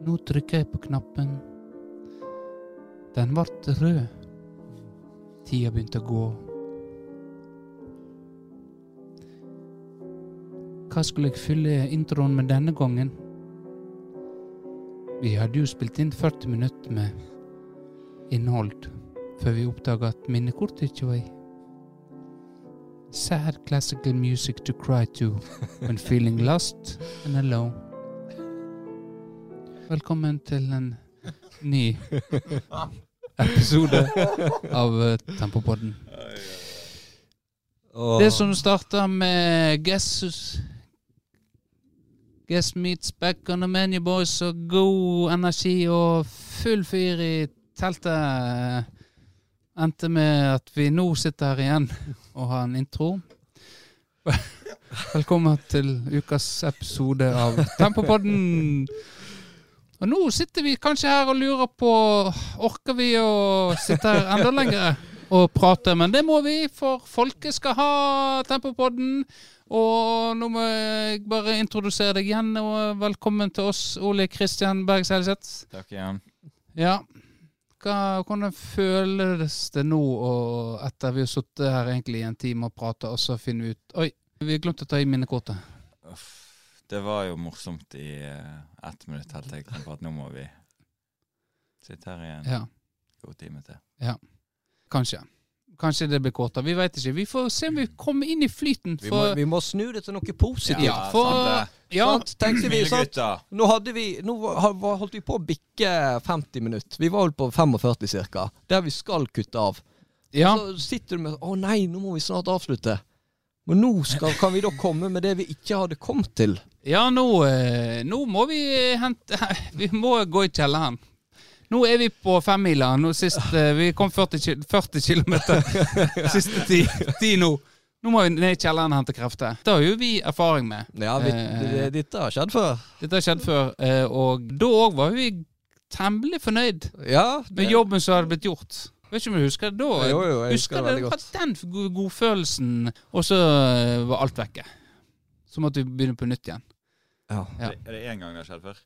Nå trykker jeg på knappen. Den ble rød. Tida begynte å gå. Hva skulle jeg fylle introen med denne gangen? Vi hadde jo spilt inn 40 minutter med innhold før vi oppdaga at minnekortet ikke var i. Sad classical music to cry to when feeling lost and alone. Velkommen til en ny episode av eh, Tempopodden. Det som starta med Guess Guess Meets Back on the Menu Boys og god energi og full fyr i teltet, endte med at vi nå sitter her igjen og har en intro. Velkommen til ukas episode av Tempopodden. Og nå sitter vi kanskje her og lurer på Orker vi å sitte her enda lenger og prate? Men det må vi, for folket skal ha Tempopodden. Og nå må jeg bare introdusere deg igjen, og velkommen til oss, Ole Kristian Berg Selseth. Takk igjen. Ja. Hva, hvordan føles det nå, og etter vi har sittet her egentlig i en time og prata, og så finner vi ut Oi, vi har glemt å ta i minnekortet. Det var jo morsomt i uh, ett minutt, helt til jeg kom på at nå må vi sitte her i en Ja, god time til. Ja. kanskje. Kanskje det blir kortere. Vi veit ikke. Vi får se om vi kommer inn i flyten. Vi må, vi må snu det til noe positivt. Ja, for- sant det. ja, Sant? Tenkte vi, sant? Nå, hadde vi, nå var- var- holdt vi på å bikke 50 minutter. Vi var vel på 45 cirka. Der vi skal kutte av. ja, Så sitter du med Å nei, nå må vi snart avslutte. Men nå skal, kan vi da komme med det vi ikke hadde kommet til. Ja nå, eh, nå må vi hente Vi må gå i kjelleren. Nå er vi på femmila. Eh, Vi kom 40, ki- 40 km siste tid, ti nå. Nå må vi ned i kjelleren og hente krefter. Det har jo vi erfaring med. Ja, vi, Eh. det, Dette har skjedd før. Dette har skjedd før, eh, og da òg var vi temmelig fornøyd Ja. med jobben som hadde blitt gjort. Vet ikke om du husker det da? Jo, jo, jeg husker husker det veldig det, godt. var den go- godfølelsen, og så eh, var alt vekke. Så måtte vi begynne på nytt igjen. Ja. Ja. Er det- Er det én gang det har skjedd før?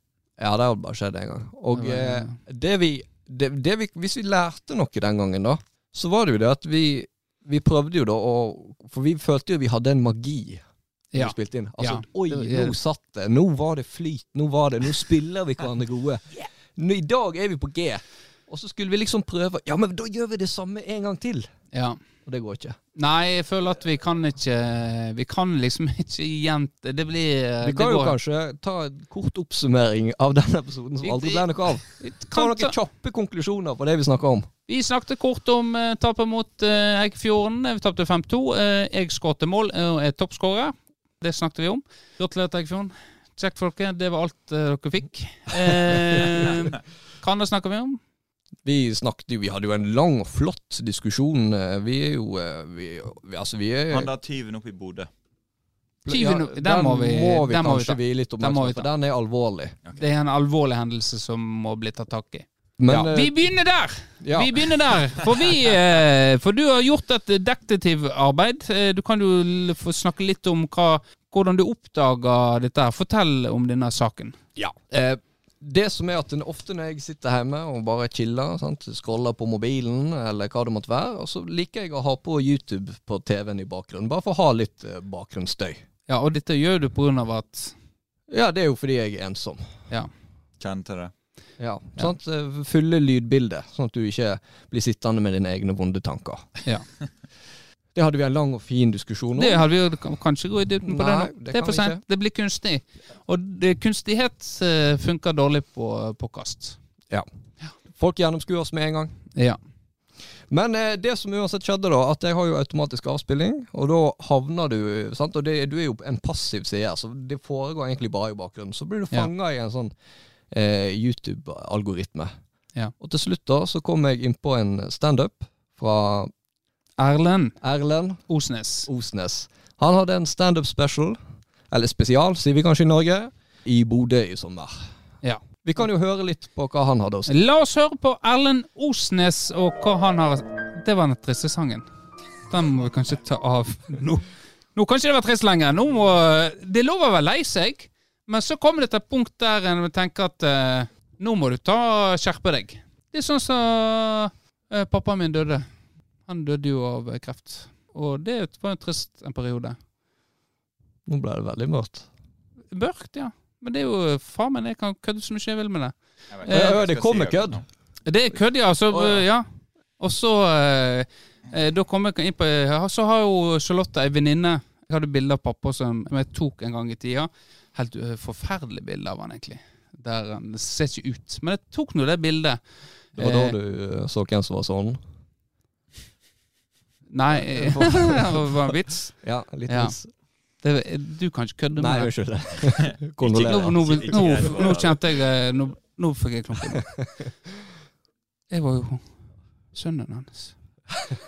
ja, det har bare skjedd en gang. Og Det ja, eh, det vi, det, det vi Hvis vi lærte noe den gangen, da, så var det jo det at vi Vi prøvde jo da å For vi følte jo vi hadde en magi Ja. vi spilte inn. Altså, Ja. oi, nå satt det. Nå var det flyt. Nå var det Nå spiller vi hverandre gode. Nå, I dag er vi på G. Og så skulle vi liksom prøve Ja, men da gjør vi det samme en gang til. ja. Og det går ikke. Nei, jeg føler at vi kan ikke Vi kan liksom ikke gjente Det blir Vi kan jo går- kanskje ta en kort oppsummering av denne episoden som aldri ble noe av. Ta noen kjappe konklusjoner på det vi snakker om. Vi snakket kort om uh, tapet mot uh, Eikefjorden. Vi tapte 5-2. Uh, jeg skåret mål og er toppskårer. Det snakket vi om. Gratulerer til Eikefjorden. Kjekt, folket. Det var alt uh, dere fikk. Uh, hva annet snakker vi om? Vi snakket jo, vi hadde jo en lang og flott diskusjon. Eh, Vi er jo eh, vi, vi, Altså, vi er Han der tyven oppe i Bodø. Tyven, den må vi- må vi den må vi kanskje ta. litt om oppmerksomhet, for den er alvorlig. Det er en alvorlig hendelse som må bli tatt tak i. Men ja, eh, vi begynner der! ja. Vi begynner der. For, vi, for du har gjort et detektivarbeid. Du kan jo få snakke litt om hva, hvordan du oppdaga dette. Fortell om denne saken. Ja. Eh, det som er at en- ofte når jeg sitter hjemme og bare chiller, sant? scroller på mobilen eller hva det måtte være, og så liker jeg å ha på YouTube på TV-en i bakgrunnen, bare for å ha litt eh, bakgrunnsstøy. Ja, Og dette gjør du på grunn av at Ja, det er jo fordi jeg er ensom. Ja. til det. Ja, sant? Eh, Fylle lydbildet, sånn at du ikke blir sittende med dine egne vonde tanker. Ja. Det hadde vi en lang og fin diskusjon om. Det hadde vi jo kanskje gå i dybden på det Nei, det Det er for sent. Det blir kunstig. Og det, kunstighet eh, funker dårlig på podkast. Folk gjennomskuer oss med en gang. Ja. Men eh, det som uansett skjedde, da, at jeg har jo automatisk avspilling, og da havner du sant? Og det, du er jo en passiv seer, så det foregår egentlig bare i bakgrunnen. Så blir du Ja. i en sånn eh, YouTube-algoritme. Ja. Og til slutt da, så kom jeg inn på en standup fra Erlend Erlend Osnes. Osnes. Han hadde en standup special, eller spesial, sier vi kanskje i Norge, i Bodø i sommer. Ja. Vi kan jo høre litt på hva han hadde å si. La oss høre på Erlend Osnes og hva han har Det var den triste sangen. Den må vi kanskje ta av nå. Nå kan ikke det være trist lenger. Nå må, det er lov å være lei seg, men så kommer det til et punkt der en tenker at eh, Nå må du ta skjerpe deg. Det er sånn som eh, pappaen min døde. Han døde jo av eh, kreft. Og det var en trist en periode. Nå ble det veldig mørkt. Mørkt, ja. Men det er jo faen meg, jeg kan kødde så mye jeg vil med det. Vet Eh, ja, det kommer kom si kødd. Det er kødd, ja. Så, oh, ja. ja. Og så eh, eh, Da kom jeg inn på Så har jo Charlotte ei venninne Jeg hadde bilde av pappa som jeg tok en gang i tida. Helt eh, forferdelig bilde av han, egentlig. Der han det ser ikke ut. Men jeg tok nå det bildet. Det var da Eh, du eh, så hvem som var sånn? Nei, det var en vits. Ja, litt Ja. vits. Det, du kan ikke kødde Nei, med det. unnskyld. Nå, Kondolerer. nå, Ikke- ikke nå, nå kjente jeg eh, Nå, nå fikk jeg klump. Jeg var jo sønnen hans.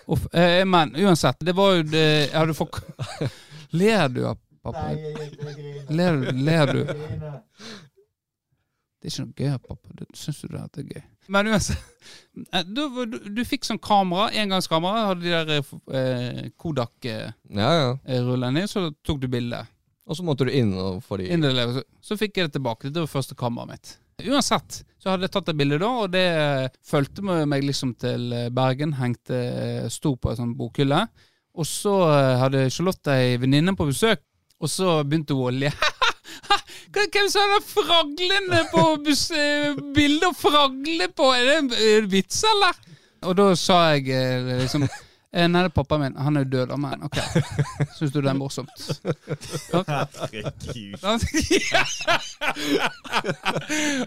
Uff, eh, men uansett, det var jo det Har du fått Ler du av pappa? Ler, ler du? Det er ikke noe gøy, pappa. Det, Syns du det er gøy? Men uansett eh, Du, du, du fikk sånn kamera, engangskamera. Hadde de der eh, Kodak-rullene Ja, ja. i, så tok du bilde. Og så måtte du inn og få de Inn det, så, så fikk jeg det tilbake. Det var første kameraet mitt. Uansett så hadde jeg tatt et bilde da, og det eh, fulgte meg liksom til eh, Bergen. Hengte, eh, sto på en sånn bokhylle. Og så eh, hadde Charlotte ei venninne på besøk, og så begynte hun å le. Hvem som det fraglene på eh, bildet å fragle på? Er det en er vits, eller? Og da sa jeg eh, liksom eh, Nei, det er pappaen min. Han er jo død. Men ok. Syns du det er morsomt?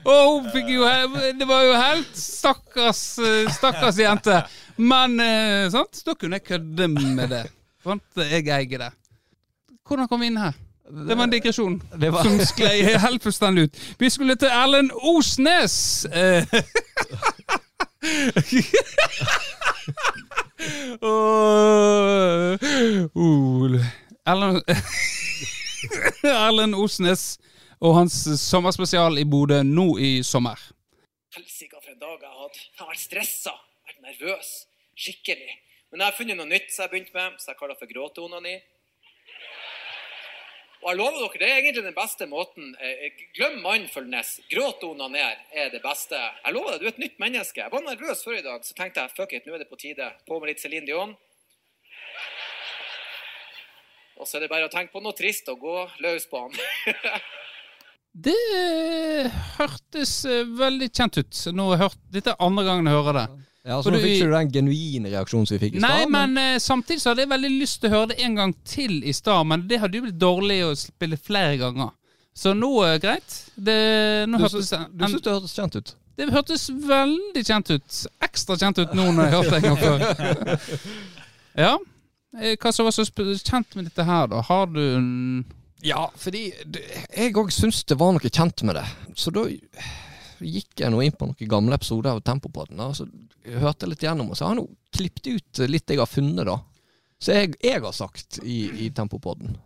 Og hun fikk jo Det var jo helt stakkars, stakkars jente. Men sant? da kunne jeg kødde med det. Sant? Jeg eier det. Hvordan kom vi inn her? Det var en digresjon Det var som sklei helt fullstendig ut. Vi skulle til Erlend Osnes. Eh. Oh. Erlend Erlend Osnes og hans sommerspesial i Bodø nå i sommer. Helsike for en dag jeg har hatt. Jeg har vært stressa, vært nervøs. Skikkelig. Men jeg har funnet noe nytt som jeg har begynt med, som jeg kaller for gråteonani. Og jeg lover dere, det er egentlig den beste måten. Eh, Glem mindfulness. Gråt og onaner er det beste. Jeg lover deg, du er et nytt menneske. Jeg var nervøs før i dag, så tenkte jeg fuck it, nå er det på tide. På med litt Céline Dion. Og så er det bare å tenke på noe trist og gå løs på han. Det hørtes eh, veldig kjent ut. Nå hørt, Dette er andre gangen jeg hører det. Ja, så For nå du- fikk ikke du den genuine reaksjonen som vi fikk i Nei, stad. men eh, samtidig så hadde jeg veldig lyst til å høre det en gang til i stad, men det hadde jo blitt dårlig å spille flere ganger. Så nå det greit. Det, nå du, hørtes du en- syns det hørtes kjent ut? Det hørtes veldig kjent ut. Ekstra kjent ut nå når jeg hørte det en gang før. Ja. Eh, Hva som var så sp- kjent med dette her, da? Har du en Ja, fordi det, jeg òg syns det var noe kjent med det. Så da gikk jeg nå inn på noen gamle episoder av Tempopodden. Og så hørte jeg litt gjennom, og så har jeg nå klippet ut litt jeg har funnet, da. Så jeg, jeg har sagt i, i Tempopodden.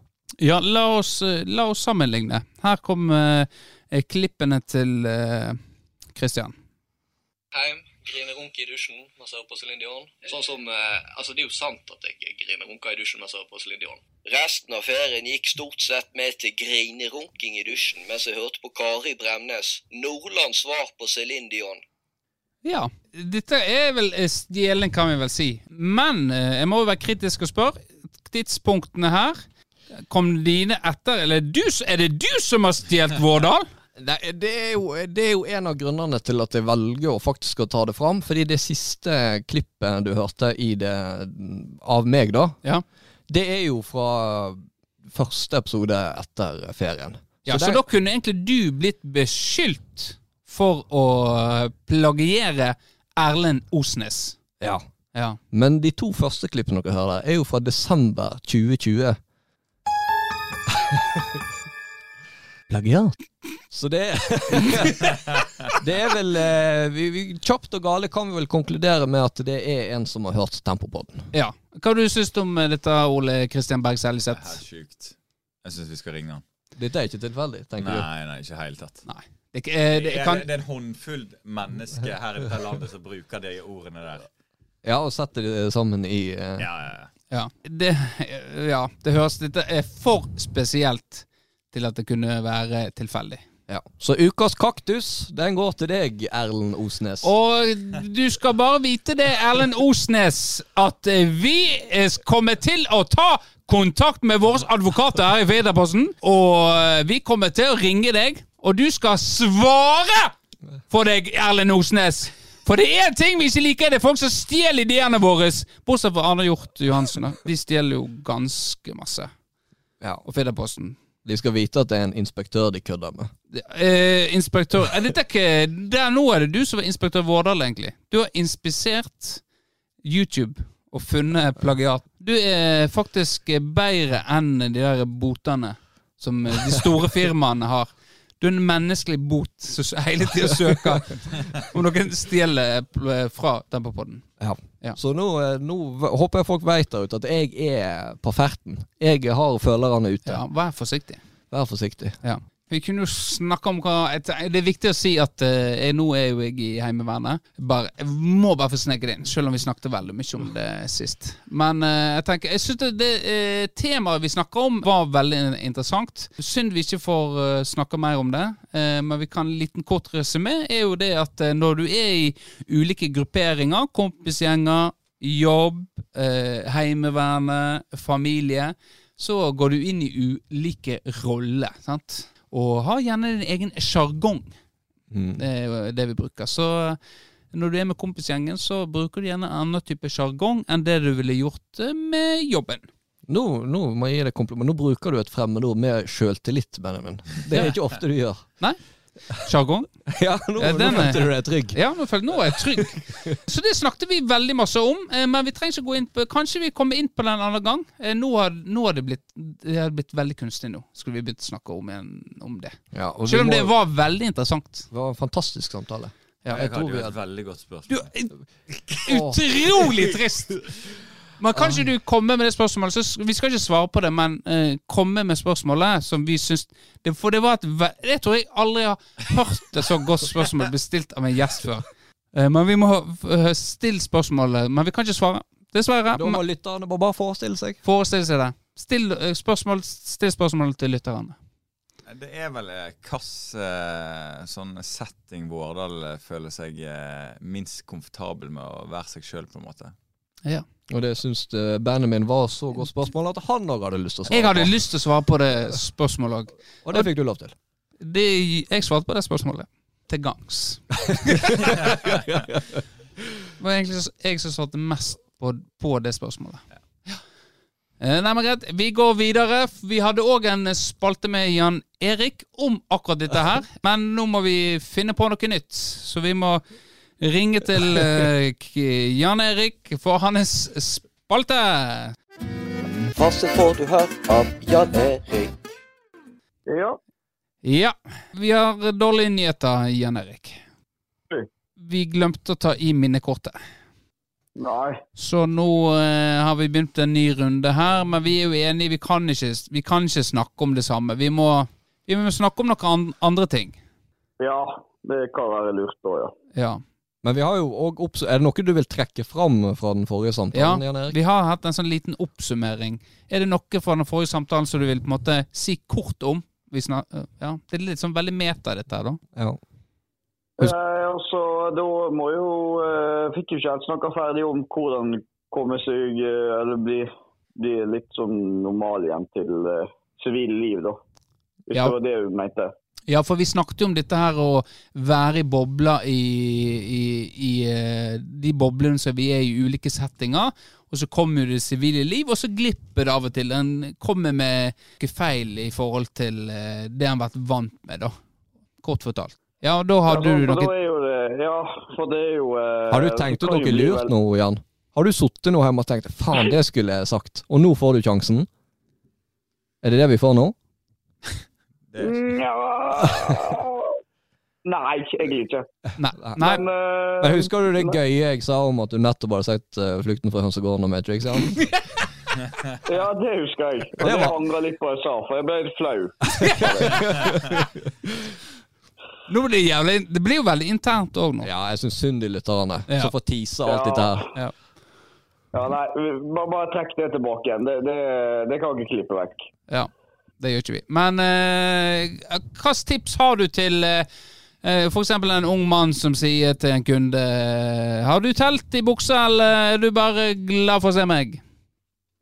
Ja, la oss, eh, la oss sammenligne. Her kommer eh, klippene til eh, Christian. Heim, griner runke i dusjen mens jeg hører på Céline Dion. Sånn som, eh, altså Det er jo sant at jeg griner runka i dusjen mens jeg hører på Céline Dion. Resten av ferien gikk stort sett med til grinerunking i dusjen mens jeg hørte på Kari Bremnes, Nordlands svar på Céline Dion. Ja, dette er vel eh, stjelen, kan vi vel si. Men eh, jeg må jo være kritisk og spørre. Tidspunktene her, kom dine etter? Eller er, du, er det du som har stjålet Vårdal? Nei, det er, jo, det er jo en av grunnene til at jeg velger å faktisk å ta det fram. Fordi det siste klippet du hørte i det av meg, da, Ja. Det er jo fra første episode etter ferien. Ja, så, da kunne egentlig du blitt beskyldt for å plagiere Erlend Osnes. Ja. Ja. Men de to første klippene dere hører, er jo fra desember 2020. Plagiat. Så det Det er vel eh, vi, vi, Kjapt og gale kan vi vel konkludere med at det er en som har hørt Tempopodden. ja. Hva du syns du om eh, dette, Ole Kristian Berg Det er Seljeseth? sjukt. Jeg syns vi skal ringe han. Dette er ikke tilfeldig, tenker Nei, nei, ikke helt tatt. Nei. Det, eh, det, Det kan, det er en håndfull mennesker her i dette landet som bruker de ordene der. Ja, og setter det sammen i uh... Ja, ja, ja. Ja, det, ja, det høres Dette er for spesielt til at det kunne være tilfeldig. Ja. Så ukas kaktus, den går til deg, Erlend Osnes. Og du skal bare vite det, Erlend Osnes, at vi kommer til å ta kontakt med våre advokater her i Federposten. Og vi kommer til å ringe deg, og du skal svare for deg, Erlend Osnes. For det er en ting vi ikke liker, det er folk som stjeler ideene våre. Bortsett fra Arne Hjort Johansen. De stjeler jo ganske masse. Ja. Og Federposten. De skal vite at det er en inspektør de kødder med. Eh, inspektør er dette ikke, der, Nå er det du som er inspektør Vårdal, egentlig. Du har inspisert YouTube og funnet plagiat. Du er faktisk bedre enn de der botene som de store firmaene har. Du er en menneskelig bot som hele tida søker om noen stjeler pl- fra Tempopodden. Ja. Ja. Så nå, eh, nå håper jeg folk vet der ute at jeg er på ferten. Jeg har følerne ute. Ja, vær forsiktig. Vær forsiktig. Ja. Vi kunne jo snakke om hva et- Det er viktig å si at uh, nå er jo jeg i Heimevernet. Bare, jeg må bare få sneke det inn, selv om vi snakket veldig mye om det sist. Men uh, jeg tenker, jeg synes det, det uh, temaet vi snakker om, var veldig interessant. Synd vi ikke får uh, snakke mer om det, men vi kan en liten kort resymé. er jo det at når du er i ulike grupperinger, kompisgjenger, jobb, Heimevernet, familie, så går du inn i ulike roller. sant? Og har gjerne din egen sjargong. Mm. Det er jo det vi bruker. Så når du er med kompisgjengen, så bruker du gjerne annen type sjargong enn det du ville gjort eh, med jobben. Nå, nå må jeg gi deg kompliment. Nå bruker du et fremmedord med sjøltillit, Benjamin. Det er ikke ofte du gjør. Sjargong? Ja, nå, Ja, nå den er- følte du deg trygg. Ja, nå følte, nå er jeg trygg. Så det snakket vi veldig masse om, eh, men vi trenger ikke gå inn på Kanskje vi kommer inn på den en annen gang. Eh, Nå har, nå har det blitt Det har blitt veldig kunstig nå. Skulle vi begynt å snakke om, en, om det. Ja, og Selv om må, det var veldig interessant. det var en fantastisk samtale. Ja, Jeg tror hadde jo et veldig godt spørsmål. Du, utrolig trist! Men kan ikke du komme med det spørsmålet? Så vi skal ikke svare på det, men uh, komme med spørsmålet som vi syns det, For det var et Jeg tror jeg aldri har hørt et så godt spørsmål bestilt av en gjest før. Uh, men vi må uh, stille spørsmålet. Men vi kan ikke svare. Dessverre. Da må lytterne bare, bare forestille seg. Forestille seg det. Still eh, spørsmål, still spørsmål til lytterne. Det er vel hvilken sånn setting Vårdal eh, føler seg eh, minst komfortabel med å være seg sjøl, på en måte. Ja. Og det syns bandet Benjamin var så godt spørsmål at han òg hadde lyst til å svare. Jeg hadde på. lyst til å svare på det spørsmålet òg. Og det fikk du lov til. Det, jeg svarte på det spørsmålet til gangs. det var egentlig jeg som svarte mest på, på det spørsmålet. Eh, Nei, men greit. Vi går videre. Vi hadde òg en spalte med Jan Erik om akkurat dette her. Men nå må vi finne på noe nytt. Så vi må ringe til eh, Jan Erik for hans spalte. Faste får du her av Jan Erik. Ja. Ja, vi har dårlige nyheter, Jan Erik. Vi glemte å ta i minnekortet. Nei. Så nå eh, har vi begynt en ny runde her, men vi er jo enige. Vi kan ikke, vi kan ikke snakke om det samme. Vi må, vi må snakke om noen andre ting. Ja, det kan være lurt da, ja. Ja. Men vi har jo også Er det noe du vil trekke fram fra den forrige samtalen, ja. Jan Erik? Vi har hatt en sånn liten oppsummering. Er det noe fra den forrige samtalen som du vil på en måte si kort om? Ja, Det er litt sånn veldig meta, dette her, da. Ja. Eh, og så da må jo eh, Fikk jo ikke helt snakka ferdig om hvordan komme seg eh, Eller bli, bli litt sånn normal igjen til sivilt sivile liv, da. Hvis Ja. det var det du mente. Ja, for vi snakket jo om dette her å være i bobler i, i, i eh, de boblene som vi er i ulike settinger, og så kommer jo det sivile liv, og så glipper det av og til. En kommer med feil i forhold til eh, det han har vært vant med, da. Kort fortalt. Ja, da har ja, du for noe ja, for det er jo eh, Har du tenkt ut jo noe lurt nå, Jan? Har du sittet nå hjemme og tenkt 'faen, det skulle jeg sagt', og nå får du sjansen? Er det det vi får nå? Det er Mm, Ja. Nei, egentlig ikke. Nei. nei. Men, uh, Men Husker du det gøye jeg sa om at du nettopp hadde sett uh, 'Flukten fra hønsegården' og Matrix? Ja? Ja, det husker jeg. Og Det det var- angrer litt på jeg sa, for jeg ble litt flau. Nå blir det jævlig Det blir jo veldig internt òg nå. ja, jeg syns synd i lytterne, Ja. som får tise alt Ja. dette her. Ja, nei, bare, bare trekk det tilbake igjen. Det, det, det kan jeg ikke klippe vekk. Ja. Det gjør ikke vi. Men eh, hvilke tips har du til uh, F.eks. for eksempel en ung mann som sier til en kunde eh, Har du telt i buksa, eller er du bare glad for å se meg?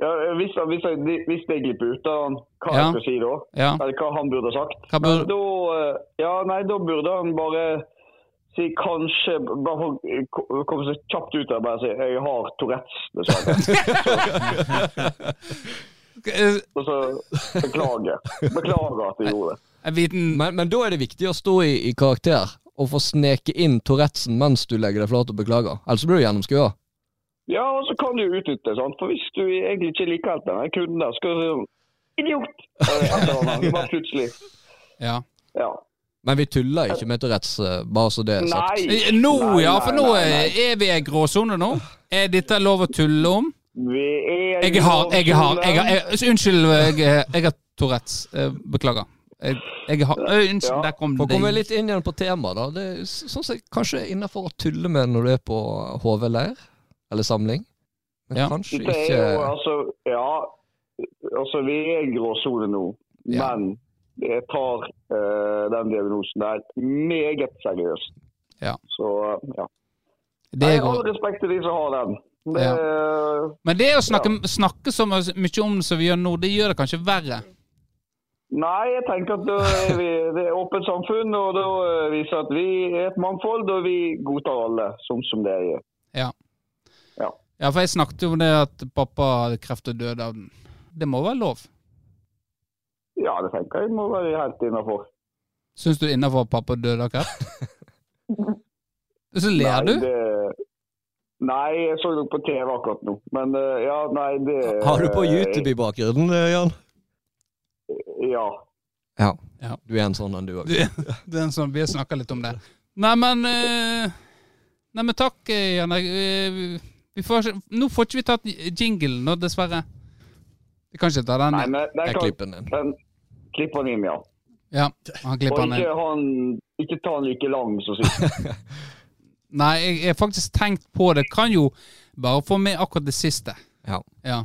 Ja, hvis, hvis, jeg, hvis jeg glipper ut han, hva Ja. jeg skal si da? Ja. Eller hva han burde sagt? Burde- da, eh, ja, nei, da burde han bare si kanskje Bare komme så kjapt ut der og bare si jeg har Tourettes, dessverre. Eh, Og så beklager. Beklager at jeg gjorde det. Men, men da er det viktig å stå i, i karakter og få sneke inn Tourettesen mens du legger deg flat og beklager. Ellers blir du gjennomskua. Ja, og så kan du utnytte, sant? for hvis du egentlig ikke liker helt den kunden der, skal du si Idiot! Bare plutselig. Ja. Ja. Men vi tuller ikke med Tourettes, eh, bare så det er sagt. Nei! Eh, Nå, ja, for nå nei, nei. er vi i gråsone nå. Er dette lov å tulle om? Vi er Jeg har, jeg har, jeg har jeg, Unnskyld, jeg, jeg har Tourettes. Eh, Beklager. Jeg, jeg har Unnskyld, Ja. der kom det det. komme litt inn igjen på temaet, da. Det er sånn som kanskje innafor å tulle med når du er på HV-leir eller samling. Men Ja. kanskje ikke er jo altså Ja, altså vi er i gråsone nå, Ja. men jeg tar uh, den diagnosen der meget seriøst. Ja. Så ja. Det er Nei, all respekt til de som har den. Det, Men det å snakke, snakke så mye om det som vi gjør nå, det gjør det kanskje verre. Nei, jeg tenker at er vi det er åpent samfunn, og da eh, viser at vi er et mannfold, og vi godtar alle sånn som det er. Ja. Ja. Ja, for jeg snakket jo om det at pappa hadde kreft og døde av den. Det må være lov. Ja, det tenker jeg må være helt innafor. Syns du innafor at pappa døde av kreft? Så ler du? Det, nei, jeg så det på TV akkurat nå. Men eh, ja, nei, det Har du på YouTube i bakgrunnen, eh, Jan? Ja. Ja. Ja. Du er en sånn en, du òg. Det, det er en sånn, Vi har snakka litt om det. Nei, men eh, Nei, men takk, eh, Jan. Eh, Vi får, nå får ikke vi tatt jingle nå, dessverre. Vi kan ikke ta den. Nei, men den Jeg klippen inn. den klipper den inn, ja. Ja, han klipper Og ikke, han, ikke ta den like lang som sist. Nei, jeg har faktisk tenkt på det. Kan jo bare få med akkurat det siste. Ja. Ja.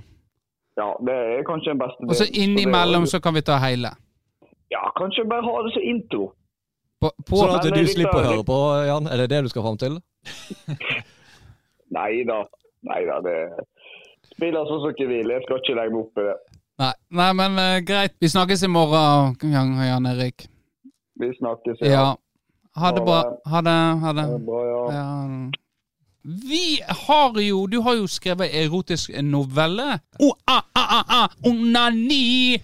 Ja, det er kanskje den beste Og så innimellom så kan vi ta hele. Ja, kanskje bare ha det som intro. På, på, Sånn at du slipper å høre på, Jan. Er det det du skal fram til? Nei da. Nei da, det spiller sånn som dere vil. Jeg skal ikke legge meg opp i det. nei, nei, men uh, greit. Vi snakkes i morgen, Jan, Jan Erik. Vi snakkes. Ja. Ha det bra. Ha det. Ha det. Ha det bra, ja. Ja. Vi har jo Du har jo skrevet erotisk novelle. Oh, ah, ah, ah, ah, onani!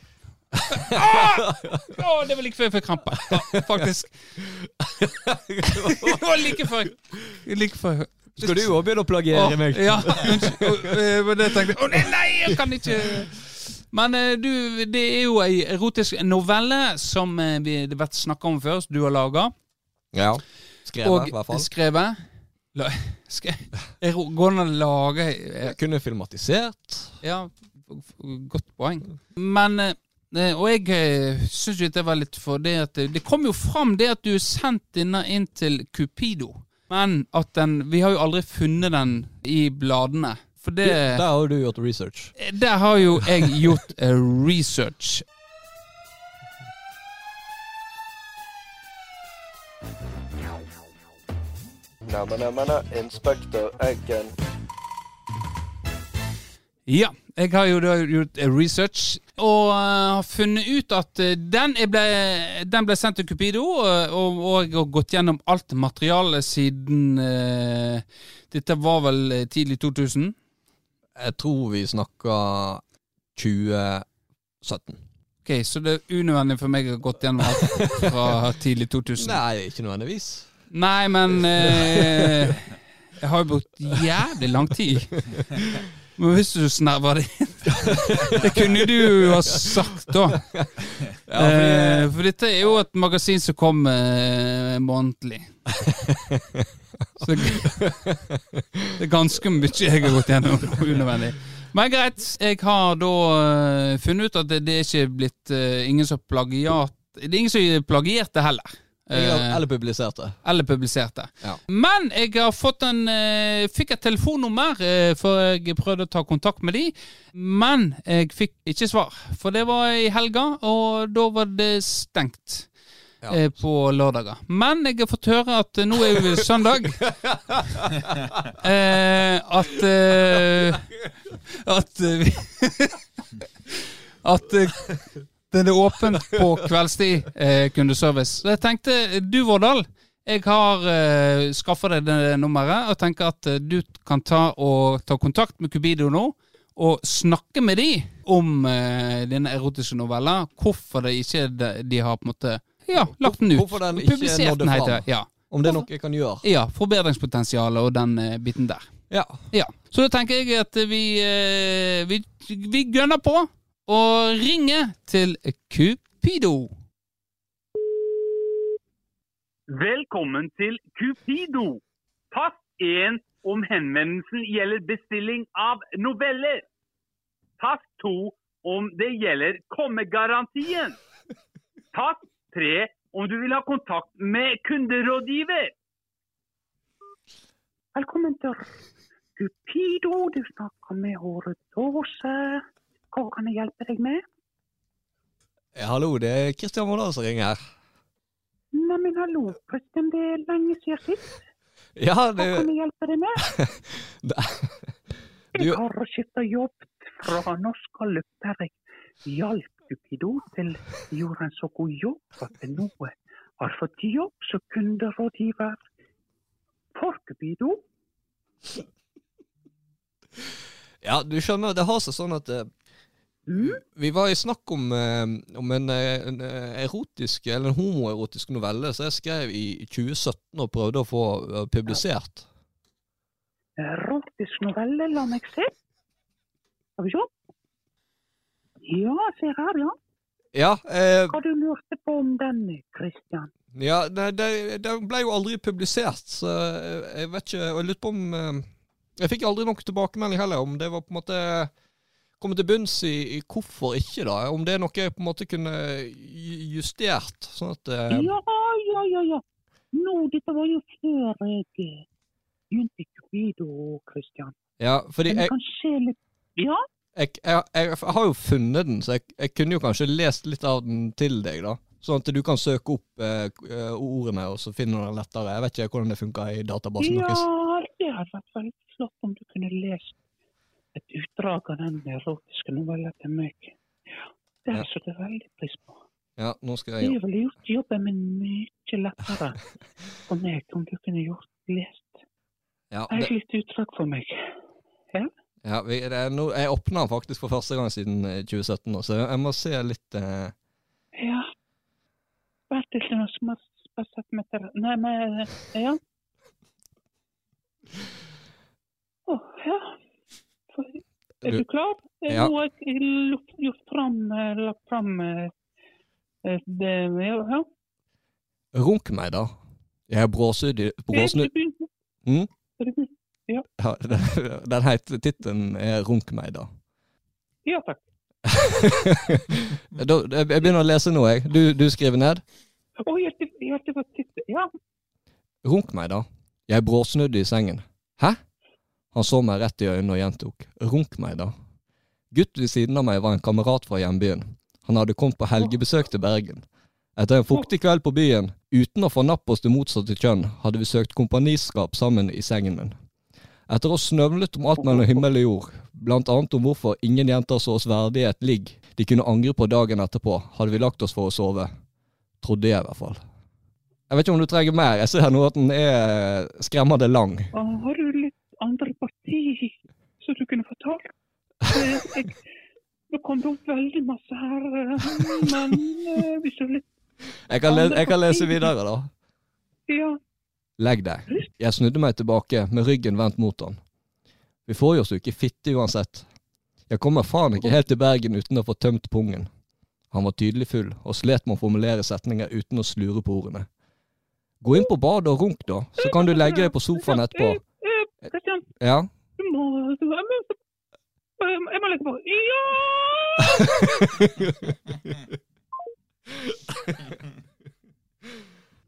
Ah! Å, det var like før jeg fikk krampe. Faktisk. Det var like før Like før Skal du òg begynne å plagiere meg? Ja, eh, men det tenkte jeg Å nei, nei, jeg kan ikke Men eh, du, det er jo ei erotisk novelle som eh, vi, det har vært snakka om før, som du har laga. Ja. Skrevet, i hvert fall. skrevet. La, skre, ero- går det an å lage eh, Jeg kunne filmatisert. Ja, godt poeng. Men eh, Og jeg eh, syns jo det var litt for det at det, kom jo fram det at du er sendt denne inn til Cupido. Men at den Vi har jo aldri funnet den i bladene. For det Der har du gjort research. Der har jo jeg gjort eh, research. Neimen, Inspector Eggen. Ja, jeg har jo da gjort eh, research og har uh, funnet ut at eh, den, ble, den ble sendt til Cupido, eh, og, og jeg har gått gjennom alt materialet siden uh, Dette var vel eh, tidlig 2000. Jeg tror vi snakka 2017. Ok, Så det er unødvendig for meg å ha gått gjennom alt fra tidlig 2000. Nei, ikke nødvendigvis. Nei, men eh, Jeg har jo brukt jævlig lang tid. Men hvis du snerver det inn Det kunne du jo ha sagt, da. eh, for dette er jo et magasin som kommer eh, månedlig. Så det er ganske mye jeg har gått gjennom unødvendig. Men greit, jeg har da eh, funnet ut at det, det er ikke blitt uh, ingen som plagiat Det er ingen som plagierte heller. Eh, Eller publiserte. eller publiserte. Ja. Men jeg har fått en eh, fikk et telefonnummer for før jeg prøvde å ta kontakt med de. Men jeg fikk ikke svar, for det var i helga, og da var det stengt. Ja. eh, På lørdager. Men jeg har fått høre at eh, nå er jo søndag. eh, at eh, At eh, vi At eh, det er åpent på kveldstid, eh, kundeservice. Så jeg tenkte, du Vårdal, jeg har eh, skaffa deg det nummeret, og tenker at eh, du kan ta, og, ta kontakt med Cubido nå, og snakke med de om eh, dine erotiske noveller. Hvorfor det ikke de, de har på en måte ja, lagt den ut. Hvorfor den ikke nådde den, heter det. Ja. Om det er noe jeg kan gjøre. ja, Forbedringspotensialet og den eh, biten der. Ja. Ja, Så da tenker jeg at vi, eh, vi, vi gønner på og ringe til Cupido. Velkommen til Cupido. Pass 1 om henvendelsen gjelder bestilling av noveller. Pass 2 om det gjelder kommegarantien. Pass 3 om du vil ha kontakt med kunderådgiver. Velkommen til Cupido. Du snakker med Håret Dåse. Hva kan jeg hjelpe deg med? Ja, Hallo, det er Kristian Moldal som ringer her. Neimen, hallo, Kristian. Det er lenge siden sist. Ja, Hva kan jeg hjelpe deg med? det Jeg har skifta jobb fra norsk løper. Jeg hjalp Cupido til de gjorde en så god jobb at jeg nå har fått jobb som kunderådgiver for Cupido. Ja, du skjønner, det har seg sånn at eh, Mm. Vi var i snakk om, eh, om en, eh, en eh, erotisk, eller en homoerotisk novelle som jeg skrev i 2017 og prøvde å få publisert. Erotisk novelle, la meg se. Skal vi se. Ja, se her, ja. Ja, eh, Hva du lurte på om den, Kristian? ja det ble jo aldri publisert, så jeg, vet ikke og Jeg lurte på om Jeg fikk aldri nok tilbakemelding heller, om det var på en måte komme til bunns i, i hvorfor ikke, da. Om det er noe jeg på en måte kunne justert, sånn at eh, Ja, ja, ja, ja. Nå, dette var jo før jeg eh, begynte i Cupido, Christian. Ja, fordi jeg, litt Ja, jeg, jeg, jeg, har jo funnet den, så jeg, kunne jo kanskje lest litt av den til deg, da. Sånn at du kan søke opp eh, ordene, og så finner du den lettere. Jeg vet ikke hvordan det funker i databasen ja deres. det hadde vært veldig flott om du kunne lest et utdrag av den erotiske novellen til meg. Ja, det Ja. jeg veldig pris på. Ja, nå skal Det jeg ville gjort jobben min mye lettere for meg om du kunne gjort lest Ja, et litt utdrag for meg. ja vi, det er no, jeg åpna den faktisk for første gang siden eh, 2017, nå, så jeg må se litt eh, Ja. noe som har sett meg til Nei, men Ja. Å, ja. For, er Du- du klar? Ja. Jeg gjort- gjort fram, lagt fram eh, det Ja. ja. Runk meg, da. Jeg er bråsnudd Mm? Er ja, Den, heter Tittelen 'Runk meg', da. Ja takk. da. Jeg begynner å lese nå, jeg. Du, du skriver ned. Å, ja, ja, det var. Ja. Runk meg, da. Jeg bråsnudde i sengen. Hæ? Han så meg rett i øynene og gjentok. Runk meg, da. Gutten ved siden av meg var en kamerat fra hjembyen. Han hadde kommet på helgebesøk til Bergen. Etter en fuktig kveld på byen, uten å få napp hos det motsatte kjønn, hadde vi søkt kompaniskap sammen i sengen min. Etter å ha snøvlet om alt mellom himmel og jord, blant annet om hvorfor ingen jenter så oss verdige et ligg de kunne angre på dagen etterpå, hadde vi lagt oss for å sove. Trodde jeg i hvert fall. Jeg vet ikke om du trenger mer. Jeg ser nå at den er skremmende lang. Hva har du litt andre parti som du kunne fortalt? Eh, Jeg, nå kom det opp veldig masse her, men eh, hvis du litt Jeg kan, jeg kan lese videre, da. Ja. Legg deg. Jeg snudde meg tilbake, med ryggen vendt mot han. Vi får jo oss jo ikke fitte uansett. Jeg kommer faen ikke helt til Bergen uten å få tømt pungen. Han var tydelig full, og slet med å formulere setninger uten å slure på ordene. Gå inn på badet og runk, da, så kan du legge deg på sofaen etterpå. Ja? du må, du, må, jeg må legge på. Ja!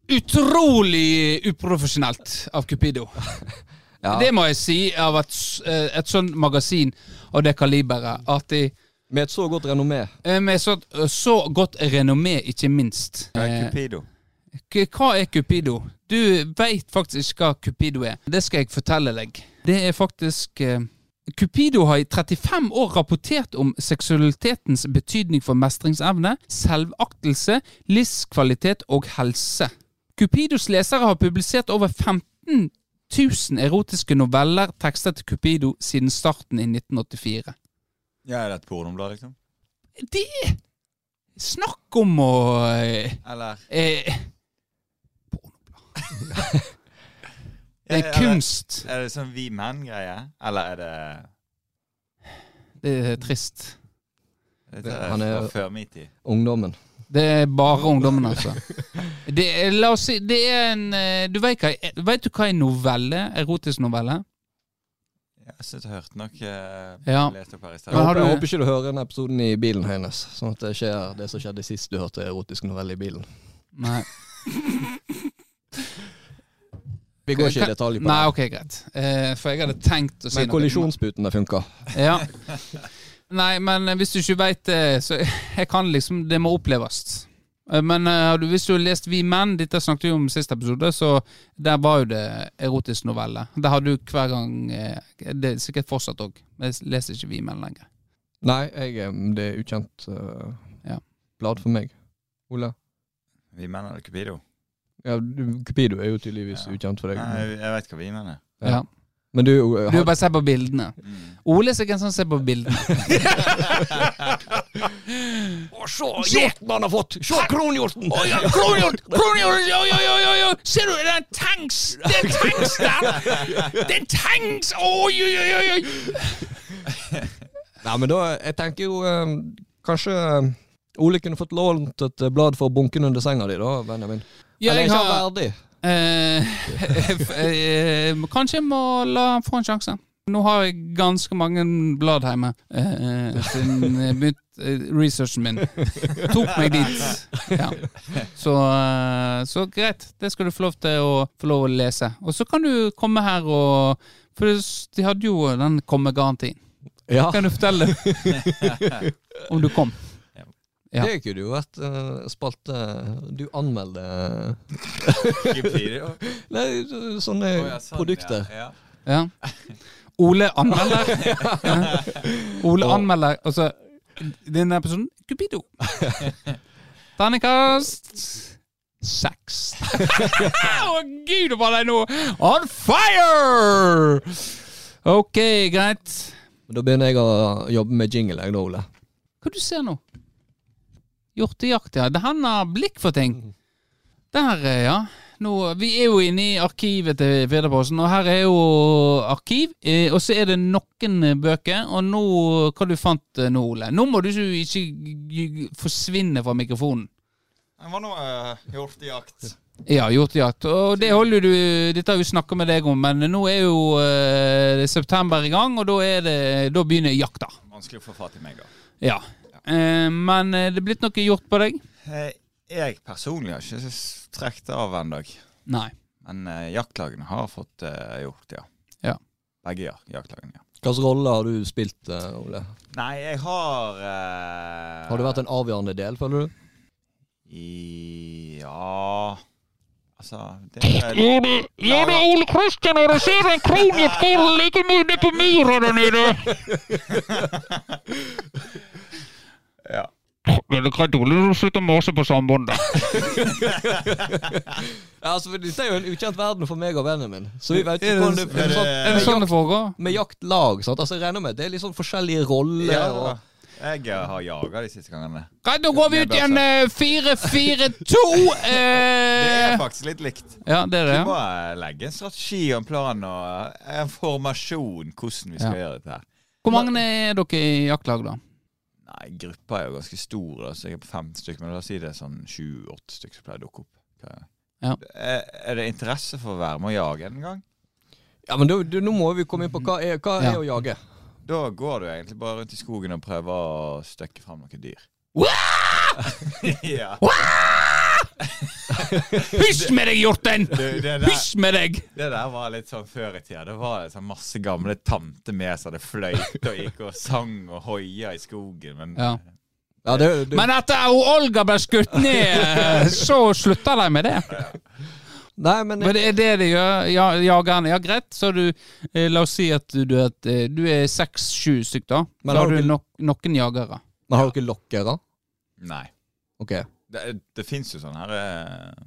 utrolig uprofesjonelt av Cupido. Ja. Det må jeg si av et, eh, et sånt magasin av det kaliberet. At de Med et så godt renommé. eh, Med så, så godt renommé, ikke minst. Hva er Cupido. Hva er Cupido? Du veit faktisk hva Cupido er. Det skal jeg fortelle deg. Det er faktisk eh, Cupido har i 35 år rapportert om seksualitetens betydning for mestringsevne, selvaktelse, livskvalitet og helse. Cupidos lesere har publisert over 15 000 erotiske noveller tekstet til Cupido siden starten i 1984. Ja, er det et pornoblad, liksom? Det Snakk om å eh, Eller eh, Det Ja, er kunst. Er det sånn vi menn-greie? Eller er det Det er trist. Det- er han er- før min tid. Ungdommen. Det er bare ungdommen, altså. Det er, la oss si, det er en eh, Du vet, hva, vet du hva en novelle Erotisk novelle? Jeg har jeg hørte nok eh, Ja. lest opp her i Jeg, sted. Jeg håper ikke du hører den episoden i bilen hennes, sånn at det skjer det som skjedde sist du hørte erotisk novelle i bilen. Nei. Vi går ikke i detalj på det. Nei, ok, greit. Eh, for jeg hadde tenkt å si Men kollisjonsputene funka. Ja. Nei, men hvis du ikke veit det, så jeg kan liksom Det må oppleves. Eh, Men uh, hvis du har lest Vi menn, dette snakket vi om i siste episode, så der var jo det erotisk novelle. Der har du hver gang eh, Det er sikkert fortsatt òg. Jeg leser ikke Vi menn lenger. Nei, jeg, det er ukjent uh, Ja. blad for meg. Ole? Vi menn eller Cupido? Ja, Cupido er jo tydeligvis Ja. ukjent for deg. Nei, jeg, veit vet hva vi mener. Ja. Ja. Men du, har... Du bare ser på bildene. Mm. Ole er sikkert sånn som ser på bildene. og se hjorten han har fått! Se kronhjorten! Oh, ja, kronhjort! Kronhjort! Ja, ja, ja, ja! Ser du, det er en tanks! Det er en tanks der! Det er en tanks! Oi, oi, oi, oi, oi! Nei, men da, jeg tenker jo um, Kanskje eh, Ole kunne fått lånt et eh, blad for bunken under senga di, da, Benjamin. Ja, Eller er ikke han har verdig. eh, eh, Kanskje jeg må la han få en sjanse. Nå har jeg ganske mange blad hjemme eh, siden eh, researchen min. Tok meg dit. Ja. Så, så greit, det skal du få lov til å få lov å lese. Og så kan du komme her og For de hadde jo den komme-garantien. Ja, Kan du fortelle om du kom? Ja. det kunne jo vært uh, spalte Du anmelder? Nei, sånne oh, ja, sånn, produkter. Ja. ja. Ole anmelder. Ole anmelder, Altså, så denne episoden Cupido. Terningkast seks. Å, gud, nå var de nå on fire! Ok, greit. Da begynner jeg å jobbe med jingle, jeg da, Ole. Hva du ser nå? Hjortejakt, ja. Det Han har blikk for ting. Der, eh, ja. Nå, vi er jo inne i arkivet til Federposten, og her er jo arkiv. Eh, og så er det noen eh, bøker. Og nå, hva du fant nå, Ole? Nå må du ikke, forsvinne fra mikrofonen. Det var nå uh, hjortejakt. Ja, hjortejakt. Og det holder du Dette har vi snakka med deg om, men nå er jo eh, september i gang, og da, er det, da begynner jakta. Vanskelig å få fatt i meg, da. Ja. Eh, men eh, det er blitt noe gjort på deg? Eh, Jeg personlig har ikke s- trukket av ennå. Nei. Men jaktlagene har fått gjort, ja. Ja. Begge ja, jaktlagene, ja. Hvilken rolle har du spilt, Ole? Nei, jeg har uh, Har du vært en avgjørende del, føler du? I Ja Altså det er, ja da, Ole Kristian, sett en kronhjort går like mye ned på myra der nede? Ja. Det er greit, Ole, du slutter å mase på sambandet. Ja, altså, Dette er jo en ukjent verden for meg og Benjamin. Så vi vet ikke det- hvordan det, er det- sånn, det sånn det foregår? Med jaktlag, sant? Altså, jeg regner med det er litt sånn forskjellige roller. ja og, Jeg eh, har jaga de siste gangene. Greit, da går vi ut i en eh, 4-4-2. Det er Eh, faktisk litt likt. ja, det er det. Vi må eh, legge en strategi og en plan og eh, en formasjon hvordan vi skal Ja. gjøre dette her. Hvor mange er dere i jaktlag, da? Nei, gruppa er jo ganske stor, da, så jeg er på fem stykker. Men la oss si det er sånn 7-8 stykker som pleier å dukke opp. Hva- Ja. Er, er det interesse for å være med å jage en gang? ja, men du, du, nå må vi komme inn på hva er, hva er Ja. å jage. Da går du egentlig bare rundt i skogen og prøver å støkke fram noen dyr. ja. Hysj med deg, hjorten! Hysj med deg! det der var litt sånn før i tida. Det var sånn masse gamle tanter med som hadde fløyte og gikk og sang og hoia i skogen. Men Ja. Ja, det, det, Men etter at Olga ble skutt ned, så slutta de med det. nei, men Men det er det de gjør. Ja, jagerne. Ja, greit. Så du eh, La oss si at du, du, er eh, du er seks-sju stykk, da. Men Så har du nok, noen jagere. men har dere lokkere? nei. Ok. Det, det fins jo sånn her eh,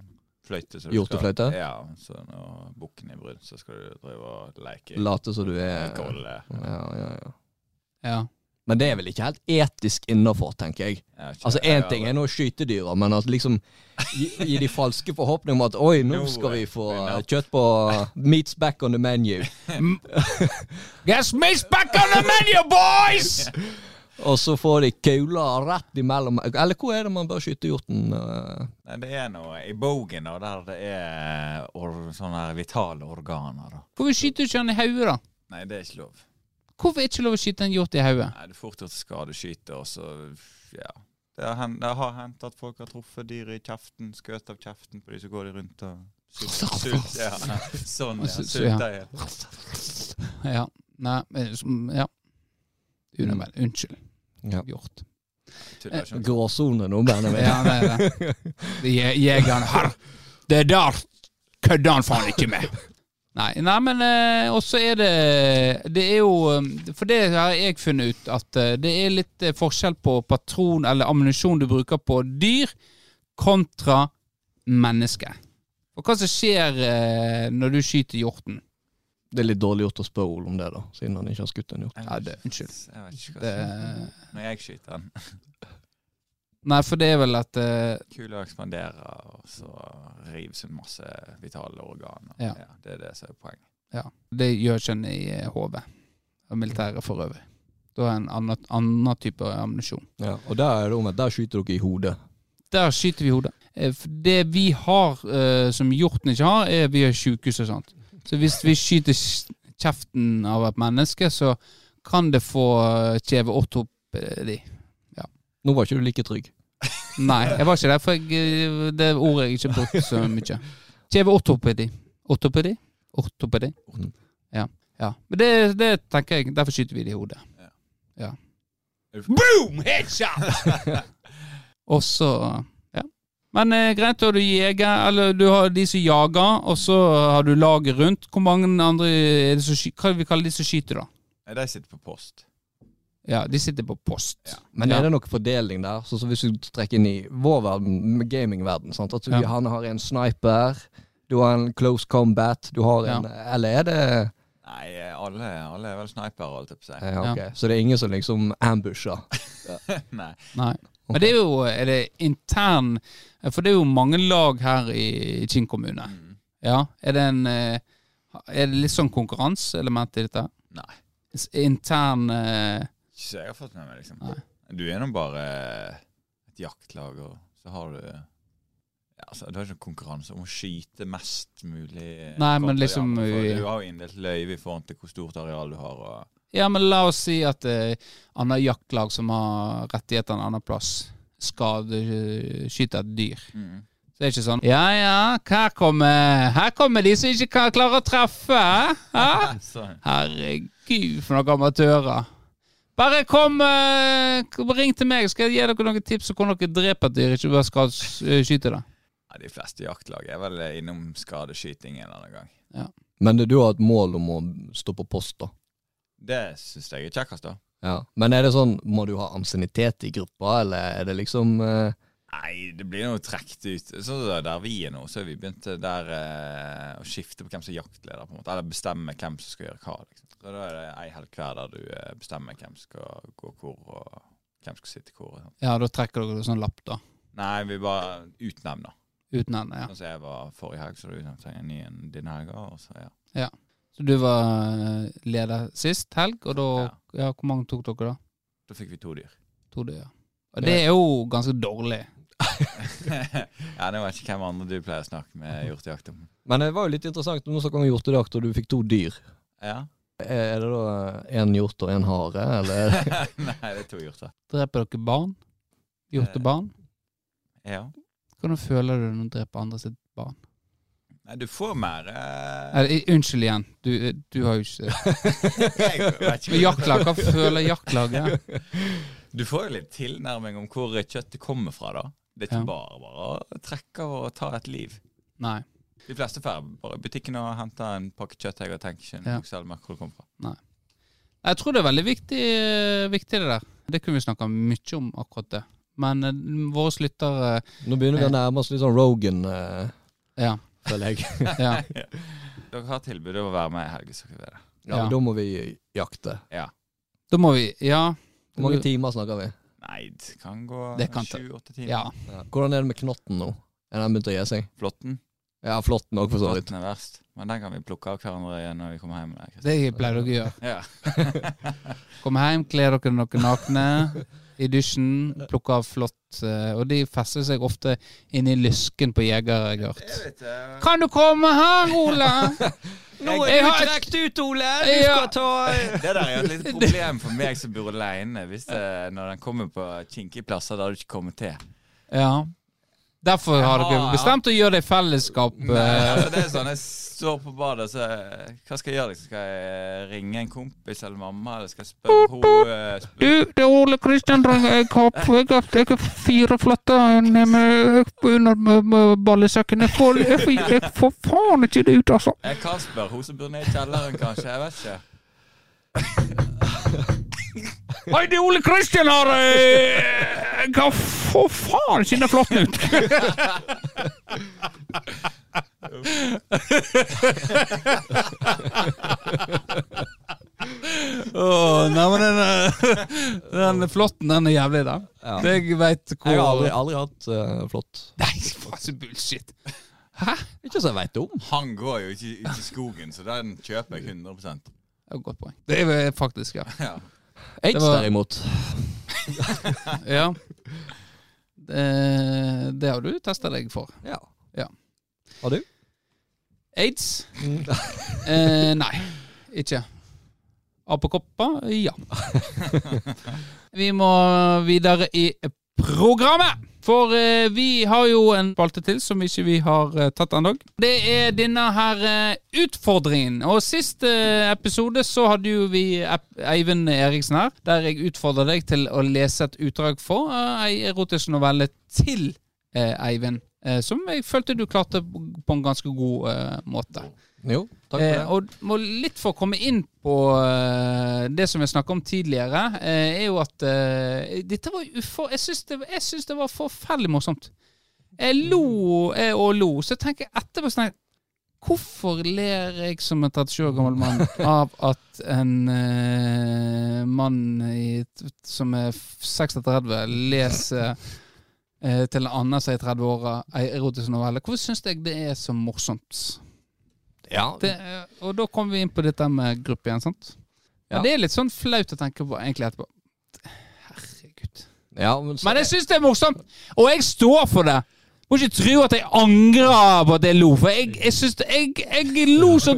fløyte. så Hjortefløyte? skal- Ja. Så når bukken er brudd, så skal du drive og leke Late som du er golle. ja, ja, ja. Ja. Men det er vel ikke helt etisk innafor, tenker jeg. Jeg ikke, Altså Én ting er nå skytedyra, men at liksom gi, gi de falske forhåpninger om at oi, nå skal vi få eh, kjøtt på Meats back on the menu. Yes, meats back on the menu, boys! Og så får de kula rett imellom Eller hvor er det man bør skyte hjorten? eh? Nei, det er noe i bogen da, der det er or, sånne vitale organer. da. Hvorfor skyter du ikke han i hodet, da? Nei, det er ikke lov. Hvorfor er det ikke lov å skyte en hjort i hodet? Nei, Det er fort gjort å skadeskyte, og så Ja. Det har, det har hendt at folk har truffet dyr i kjeften, skutt av kjeften på de, så går de rundt og sult, sult, ja. Sånn, ja. Sulter i. Ja. Nei, ja. Unødvendig. Unnskyld. Ja. Hjort. Tuller ikke. Gråsone nå, Benjamin. Ja, det er det. Jegeren her. Det der kødder han faen ikke med. Nei, nei men eh, også er det Det er jo eh, For det har jeg funnet ut at eh, det er litt eh, forskjell på patron eller ammunisjon du bruker på dyr, kontra menneske. Og hva som skjer eh, når du skyter hjorten? Det er litt dårlig gjort å spørre Ole om det, da, siden han ikke har skutt en hjort. Nei, det, unnskyld. Jeg vet ikke hva Det, når jeg skyter den. nei, for det er vel at uh, Kula ekspanderer, og så rives hun masse vitale organer. Ja. det er det som er poenget. Ja, det gjør ikke en i eh, HV. Og militæret for øvrig. Da er det en annen, annen type ammunisjon. Ja, og der er det om at der skyter dere i hodet. Der skyter vi i hodet. Eh, Det vi har uh, som hjorten ikke har, er vi har sykehus og sånt. Så hvis vi skyter kjeften av et menneske, så kan det få eh, Ja. Nå var ikke du like trygg. Nei, jeg var ikke det, for jeg, eh, det ordet jeg ikke brukte så mye. Kjeve Ortopedi? Ortopedi. Ortopedi. Ja. ja. Men det, det tenker jeg, derfor skyter vi det i hodet. Ja. Boom! Headshot! og så. Men eh, greit, da du jeger, eller du har de som jager, og så har du laget rundt. Hvor mange andre er det som skyter? Hva vi kalle de som skyter, da? Nei, De sitter på post. Ja, de sitter på post. Men er det noe fordeling der? Så, så hvis du trekker inn i vår verden, gamingverden, sant? at du, Ja. han har en sniper, du har en close combat, du har en Eller er det Nei, alle, alle er vel snipere, holdt jeg på å si. ja. Så det er ingen som liksom ambusher? Nei. Nei. Men det er jo er det intern For det er jo mange lag her i Kinn kommune. Mm. Ja, er det en eh, Er det litt sånn konkurranseelement i dette? Nei. Intern uh... Ikke så jeg har fått med meg, liksom. Nei. Du er nå bare et jaktlag, og så har du ja, altså, Du har ikke noen konkurranse om å skyte mest mulig. Nei, men liksom, Du har jo inndelt løyve i forhold til hvor stort areal du har. Og, Ja, men la oss si at eh, annet jaktlag som har rettigheter en annen plass, skadeskyter et dyr. mm. Så det er ikke sånn Ja ja, her kommer, her kommer de som ikke kan klare å treffe. Hæ? Herregud, for noen amatører. Bare kom, eh, ring til meg, skal jeg gi dere noen tips om hvordan dere dreper et dyr, ikke bare skal skyte det. ja, de fleste jaktlag er vel innom skadeskyting en eller annen gang. Men du har et mål om å stå på post, da? Det syns jeg er kjekkest, da. Ja. Men er det sånn, må du ha ansiennitet i gruppa, eller er det liksom eh, Nei, det blir noe trukket ut. Så Der vi er nå, så har vi begynt der eh, å skifte på hvem som er jaktleder. på en måte, Eller bestemme hvem som skal gjøre hva. liksom. Så Da er det ei helg hver der du eh, bestemmer hvem som skal gå hvor, og hvem som skal sitte hvor. og. Ja, da trekker dere sånn lapp, da. Nei, vi bare utnevner. Utnevner, ja. Sånn som jeg var forrige helg, så du utnevnte en ny en denne helga. Og så, ja. Så du var eh, leder sist helg, og da Ja. Ja, hvor mange tok dere da? Da fikk vi to dyr. To dyr. ja. Og det er jo ganske dårlig. ja, Nå vet ikke hvem andre du pleier å snakke med hjortejakt om. Men det var jo litt interessant, nå snakker vi om hjortejakt, og du fikk to dyr. Ja? Er det da én hjort og én hare, eller? Nei, det er to hjorter. Dreper dere barn? Hjortebarn? Ja. Hvordan føler du når du dreper andre sitt barn? Nei, du får mer uh... Unnskyld igjen, du, du har jo ikke jeg ikke Men jaktlag, hva føler jaktlaget? Du får jo litt tilnærming om hvor kjøttet kommer fra, da. Det er ikke Ja. bare bare å trekke og ta et liv. Nei. De fleste drar bare i butikken og henter en pakke kjøtt jeg og tenker ikke Ja. noe særlig mer hvor det kommer fra. Nei. Jeg tror det er veldig viktig, eh, viktig det der. Det kunne vi snakka mye om, akkurat det. Men eh, våre lyttere Nå begynner vi å nærme oss litt sånn Rogan, Uh, Ja. Føler jeg. ja. Dere har tilbudet om å være med i det. Ja, Ja. Da må vi jakte. Ja. Da må vi Ja. Hvor mange timer snakker vi? Nei, det kan gå Det kan ta- sju-åtte timer. Ja. Ja. Hvordan er det med knotten nå? Er den begynt å gi seg? Flåtten. Ja, flåtten òg, for så vidt. Flåtten er verst. Men den kan vi plukke av hverandre igjen når vi kommer hjem. Kristian. Det pleier dere å gjøre. Ja. Kom hjem, kle dere noen nakne i dusjen, plukke av flått. eh, Og de fester seg ofte inni i lysken på jegere, jeg har hørt. Jeg vet, eh, Kan du komme her, Ole? Nå er du trukket ut, Ole! Du skal ta Det der er et lite problem for meg som bor aleine, det, når den kommer på kinkige plasser der du ikke kommer til. Ja. Derfor har dere bestemt å gjøre det i fellesskap. Nei, eh, altså det er sånn, Jeg står på badet, så hva skal jeg gjøre? liksom? Skal jeg ringe en kompis eller mamma, eller skal jeg spørre henne? Du, det er Ole Kristian Jeg har, fire flatter under ballesekken. Jeg får, jeg, får, jeg får faen ikke det ut, altså. Jeg kan spørre hun som bor nede i kjelleren, kanskje. Jeg vet ikke. Hei, det er Ole Kristian her. Hva for faen ikke den flotten ut. oh, nei, men den, eh, den flåtten, den er jævlig, da. Ja. Jeg vet hvor Jeg har aldri, aldri hatt uh, flått. Nei, faen så bullshit. Ikke så jeg veit om. Han går jo ikke ut i skogen, så den kjøper jeg 100 Det er et godt poeng. Det er faktisk, ja. ja. Aids, var- derimot. ja. Det, det har du testa deg for. Ja. Ja. Har du? Aids? eh, nei, ikke. Apekopper? Ja. vi må videre i programmet. For eh, vi har jo en spalte til som ikke vi har eh, tatt ennå. Det er denne her eh, utfordringen. Og siste episode så hadde jo vi Eivind Eriksen her, der jeg utfordra deg til å lese et utdrag for eh, ei erotisk novelle til eh, Eivind. Eh, som jeg følte du klarte på en ganske god eh, måte. Jo, takk for Eh, det. og må litt for å komme inn på eh, det som vi snakka om tidligere, eh, er jo at eh, dette var ufor... Jeg syns det, det var forferdelig morsomt. Jeg lo jeg, og lo, så jeg tenker etterpå sånn Hvorfor ler jeg som en 37 år gammel mann av at en eh, mann i, som er 36, leser eh, til en annen som er i 30-åra, ei erotisk novelle? Hvorfor syns jeg det er så morsomt? Ja, Det, eh, og da kommer vi inn på dette med gruppe igjen, sant? Ja. det er litt sånn flaut å tenke på egentlig etterpå. Herregud. ja men, Men jeg syns det er morsomt, og jeg står for det. Må ikke tro at jeg angrer på at jeg lo, for jeg, jeg synes jeg, jeg lo så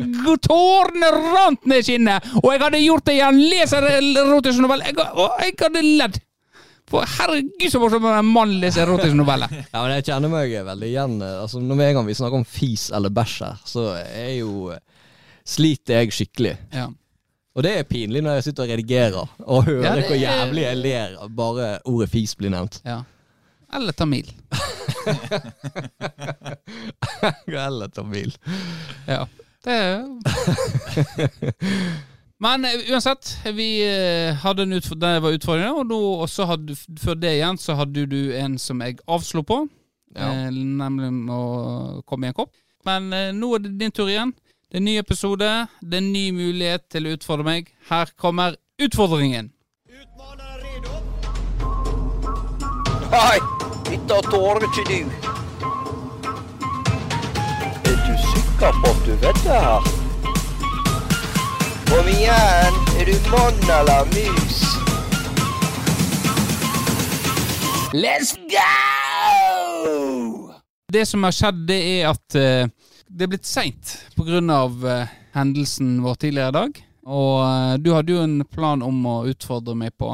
tårene rant ned kinnet. Og jeg hadde gjort det igjen. Leser erotisk novelle. Jeg, og jeg hadde ledd. For herregud, så morsomt en mann leser erotisk novelle. ja, men jeg kjenner meg veldig igjen. eh, Altså, når med en gang vi snakker om fis eller bæsj her, så er jo Sliter jeg skikkelig. Ja. Og det er pinlig når jeg sitter og redigerer og hører Ja, det hvor jævlig jeg ler bare ordet fis blir nevnt. ja. Eller tamil. Eller tamil. Ja. Det er Men eh, uansett, vi eh, hadde en utfordring, det var utfordringen, og nå, og hadde, før det igjen så hadde du en som jeg avslo på, Ja. eh, nemlig å komme i en kopp. Men eh, nå er det din tur igjen. Det er en ny episode, det er en ny mulighet til å utfordre meg. Her kommer utfordringen. Nei, dette tåler ikke du. Er du sikker på at du vet det her? Kom igjen, er du mann eller mus? Let's go! Det som har skjedd, det er at eh, det er blitt seint pga. Uh, hendelsen vår tidligere i dag. Og eh, du hadde jo en plan om å utfordre meg på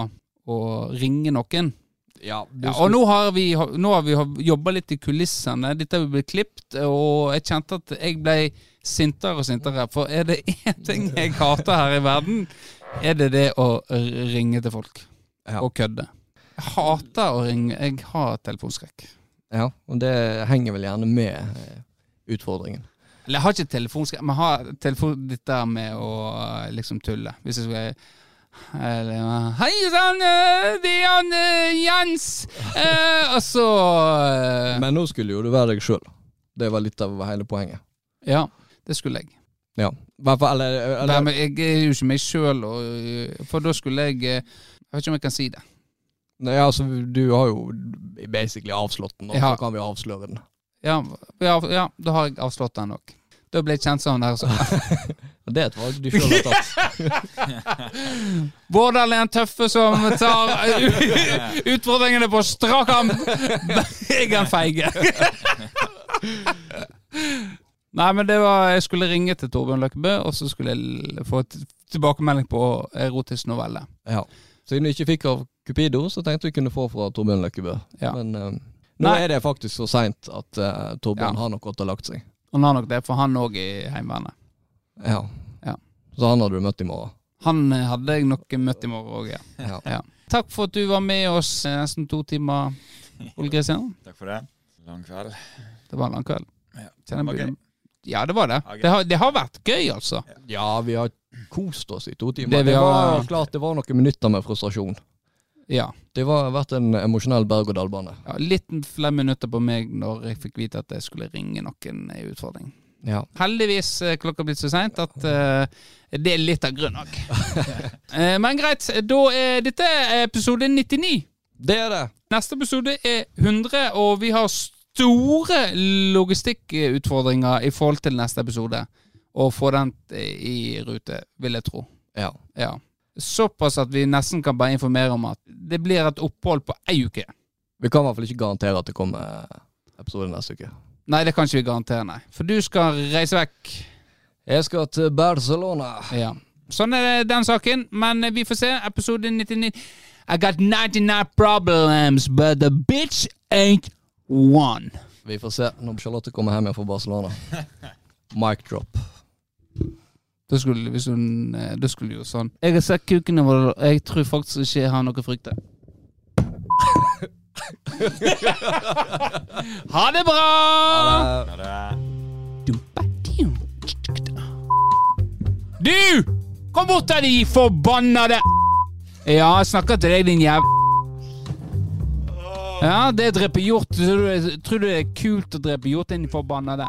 å ringe noen. Ja, Ja, og nå har vi, nå har vi jobba litt i kulissene. Dette har blitt klippet, og jeg kjente at jeg ble sintere og sintere. For er det én ting jeg hater her i verden, er det det å ringe til folk. Ja. Og kødde. Jeg hater å ringe. Jeg har telefonskrekk. Ja, og det henger vel gjerne med eh, utfordringen. Eller jeg har ikke telefonskrekk, men har telefon, ditt der med å eh, liksom tulle. Hvis jeg skal eller, Hei sann, det er han Jens! Eh, og så eh, Men nå skulle jo du være deg sjøl. Det var litt av hele poenget. Ja, det skulle jeg. Ja. Hvert fall, eller, Nei, men jeg er jo ikke meg sjøl, for da skulle jeg eh, Jeg vet ikke om jeg kan si det. Nei, altså, du har jo basically avslått den, og så kan vi avsløre den. Ja, ja, ja da har jeg avslått den òg. Da ble jeg kjent som der så. Det er et valg du sjøl har tatt. Vårdal er en tøffe som tar utfordringene på strak arm. Jeg er en feige. Nei, men det var Jeg skulle ringe til Torbjørn Løkkebø, og så skulle jeg få et tilbakemelding på erotisk novelle. Ja. Siden du ikke fikk av Cupido, så tenkte vi kunne få fra Torbjørn Løkkebø. Ja. Men uh, nå Nei. er det faktisk så seint at uh, Torbjørn Ja. har nok gått og lagt seg. Han har nok det, for han òg i Heimevernet. Ja. Ja. Så han hadde du møtt i morgen. Han eh, hadde jeg nok møtt i morgen òg, ja. Ja. ja. Takk for at du var med oss nesten to timer, Ole Kristian. Takk for det. Lang kveld. Det var en lang kveld. Ja. Kjenner jeg. Ja, det var det. Det har, det har vært gøy, altså. Ja, vi har kost oss i to timer. Det Det, var har- klart det var noen minutter med frustrasjon. Ja. Det har vært en emosjonell berg-og-dal-bane. ja litt flere minutter på meg når jeg fikk vite at jeg skulle ringe noen i utfordring. Ja. Heldigvis er klokka blitt så seint at uh, det er litt av grunnen òg. Eh, men greit, da er dette episode 99. Det er det. Neste episode er 100, og vi har store logistikkutfordringer i forhold til neste episode. Å få den i rute, vil jeg tro. Ja. Ja. Såpass at vi nesten kan bare informere om at det blir et opphold på ei uke. Vi kan i hvert fall ikke garantere at det kommer episode neste uke. Nei, det kan ikke vi garantere, nei. For du skal reise vekk. Jeg skal til Barcelona. Ja. Sånn er den saken, men vi får se. Episode 99. I got 99 problems, but the bitch ain't one. Vi får se når Charlotte kommer hjem igjen fra Barcelona. Mic drop. Da skulle, hvis hun, eh, da skulle jo sånn Jeg har sett kukene våre, og jeg tror faktisk ikke jeg har noe å frykte. ha det bra! Ha det. Du! Kom bort her, de forbannede Ja, jeg snakker til deg, din jæv... Ja, det dreper hjort. Tror du, tror du det er kult å drepe hjort, din forbannede?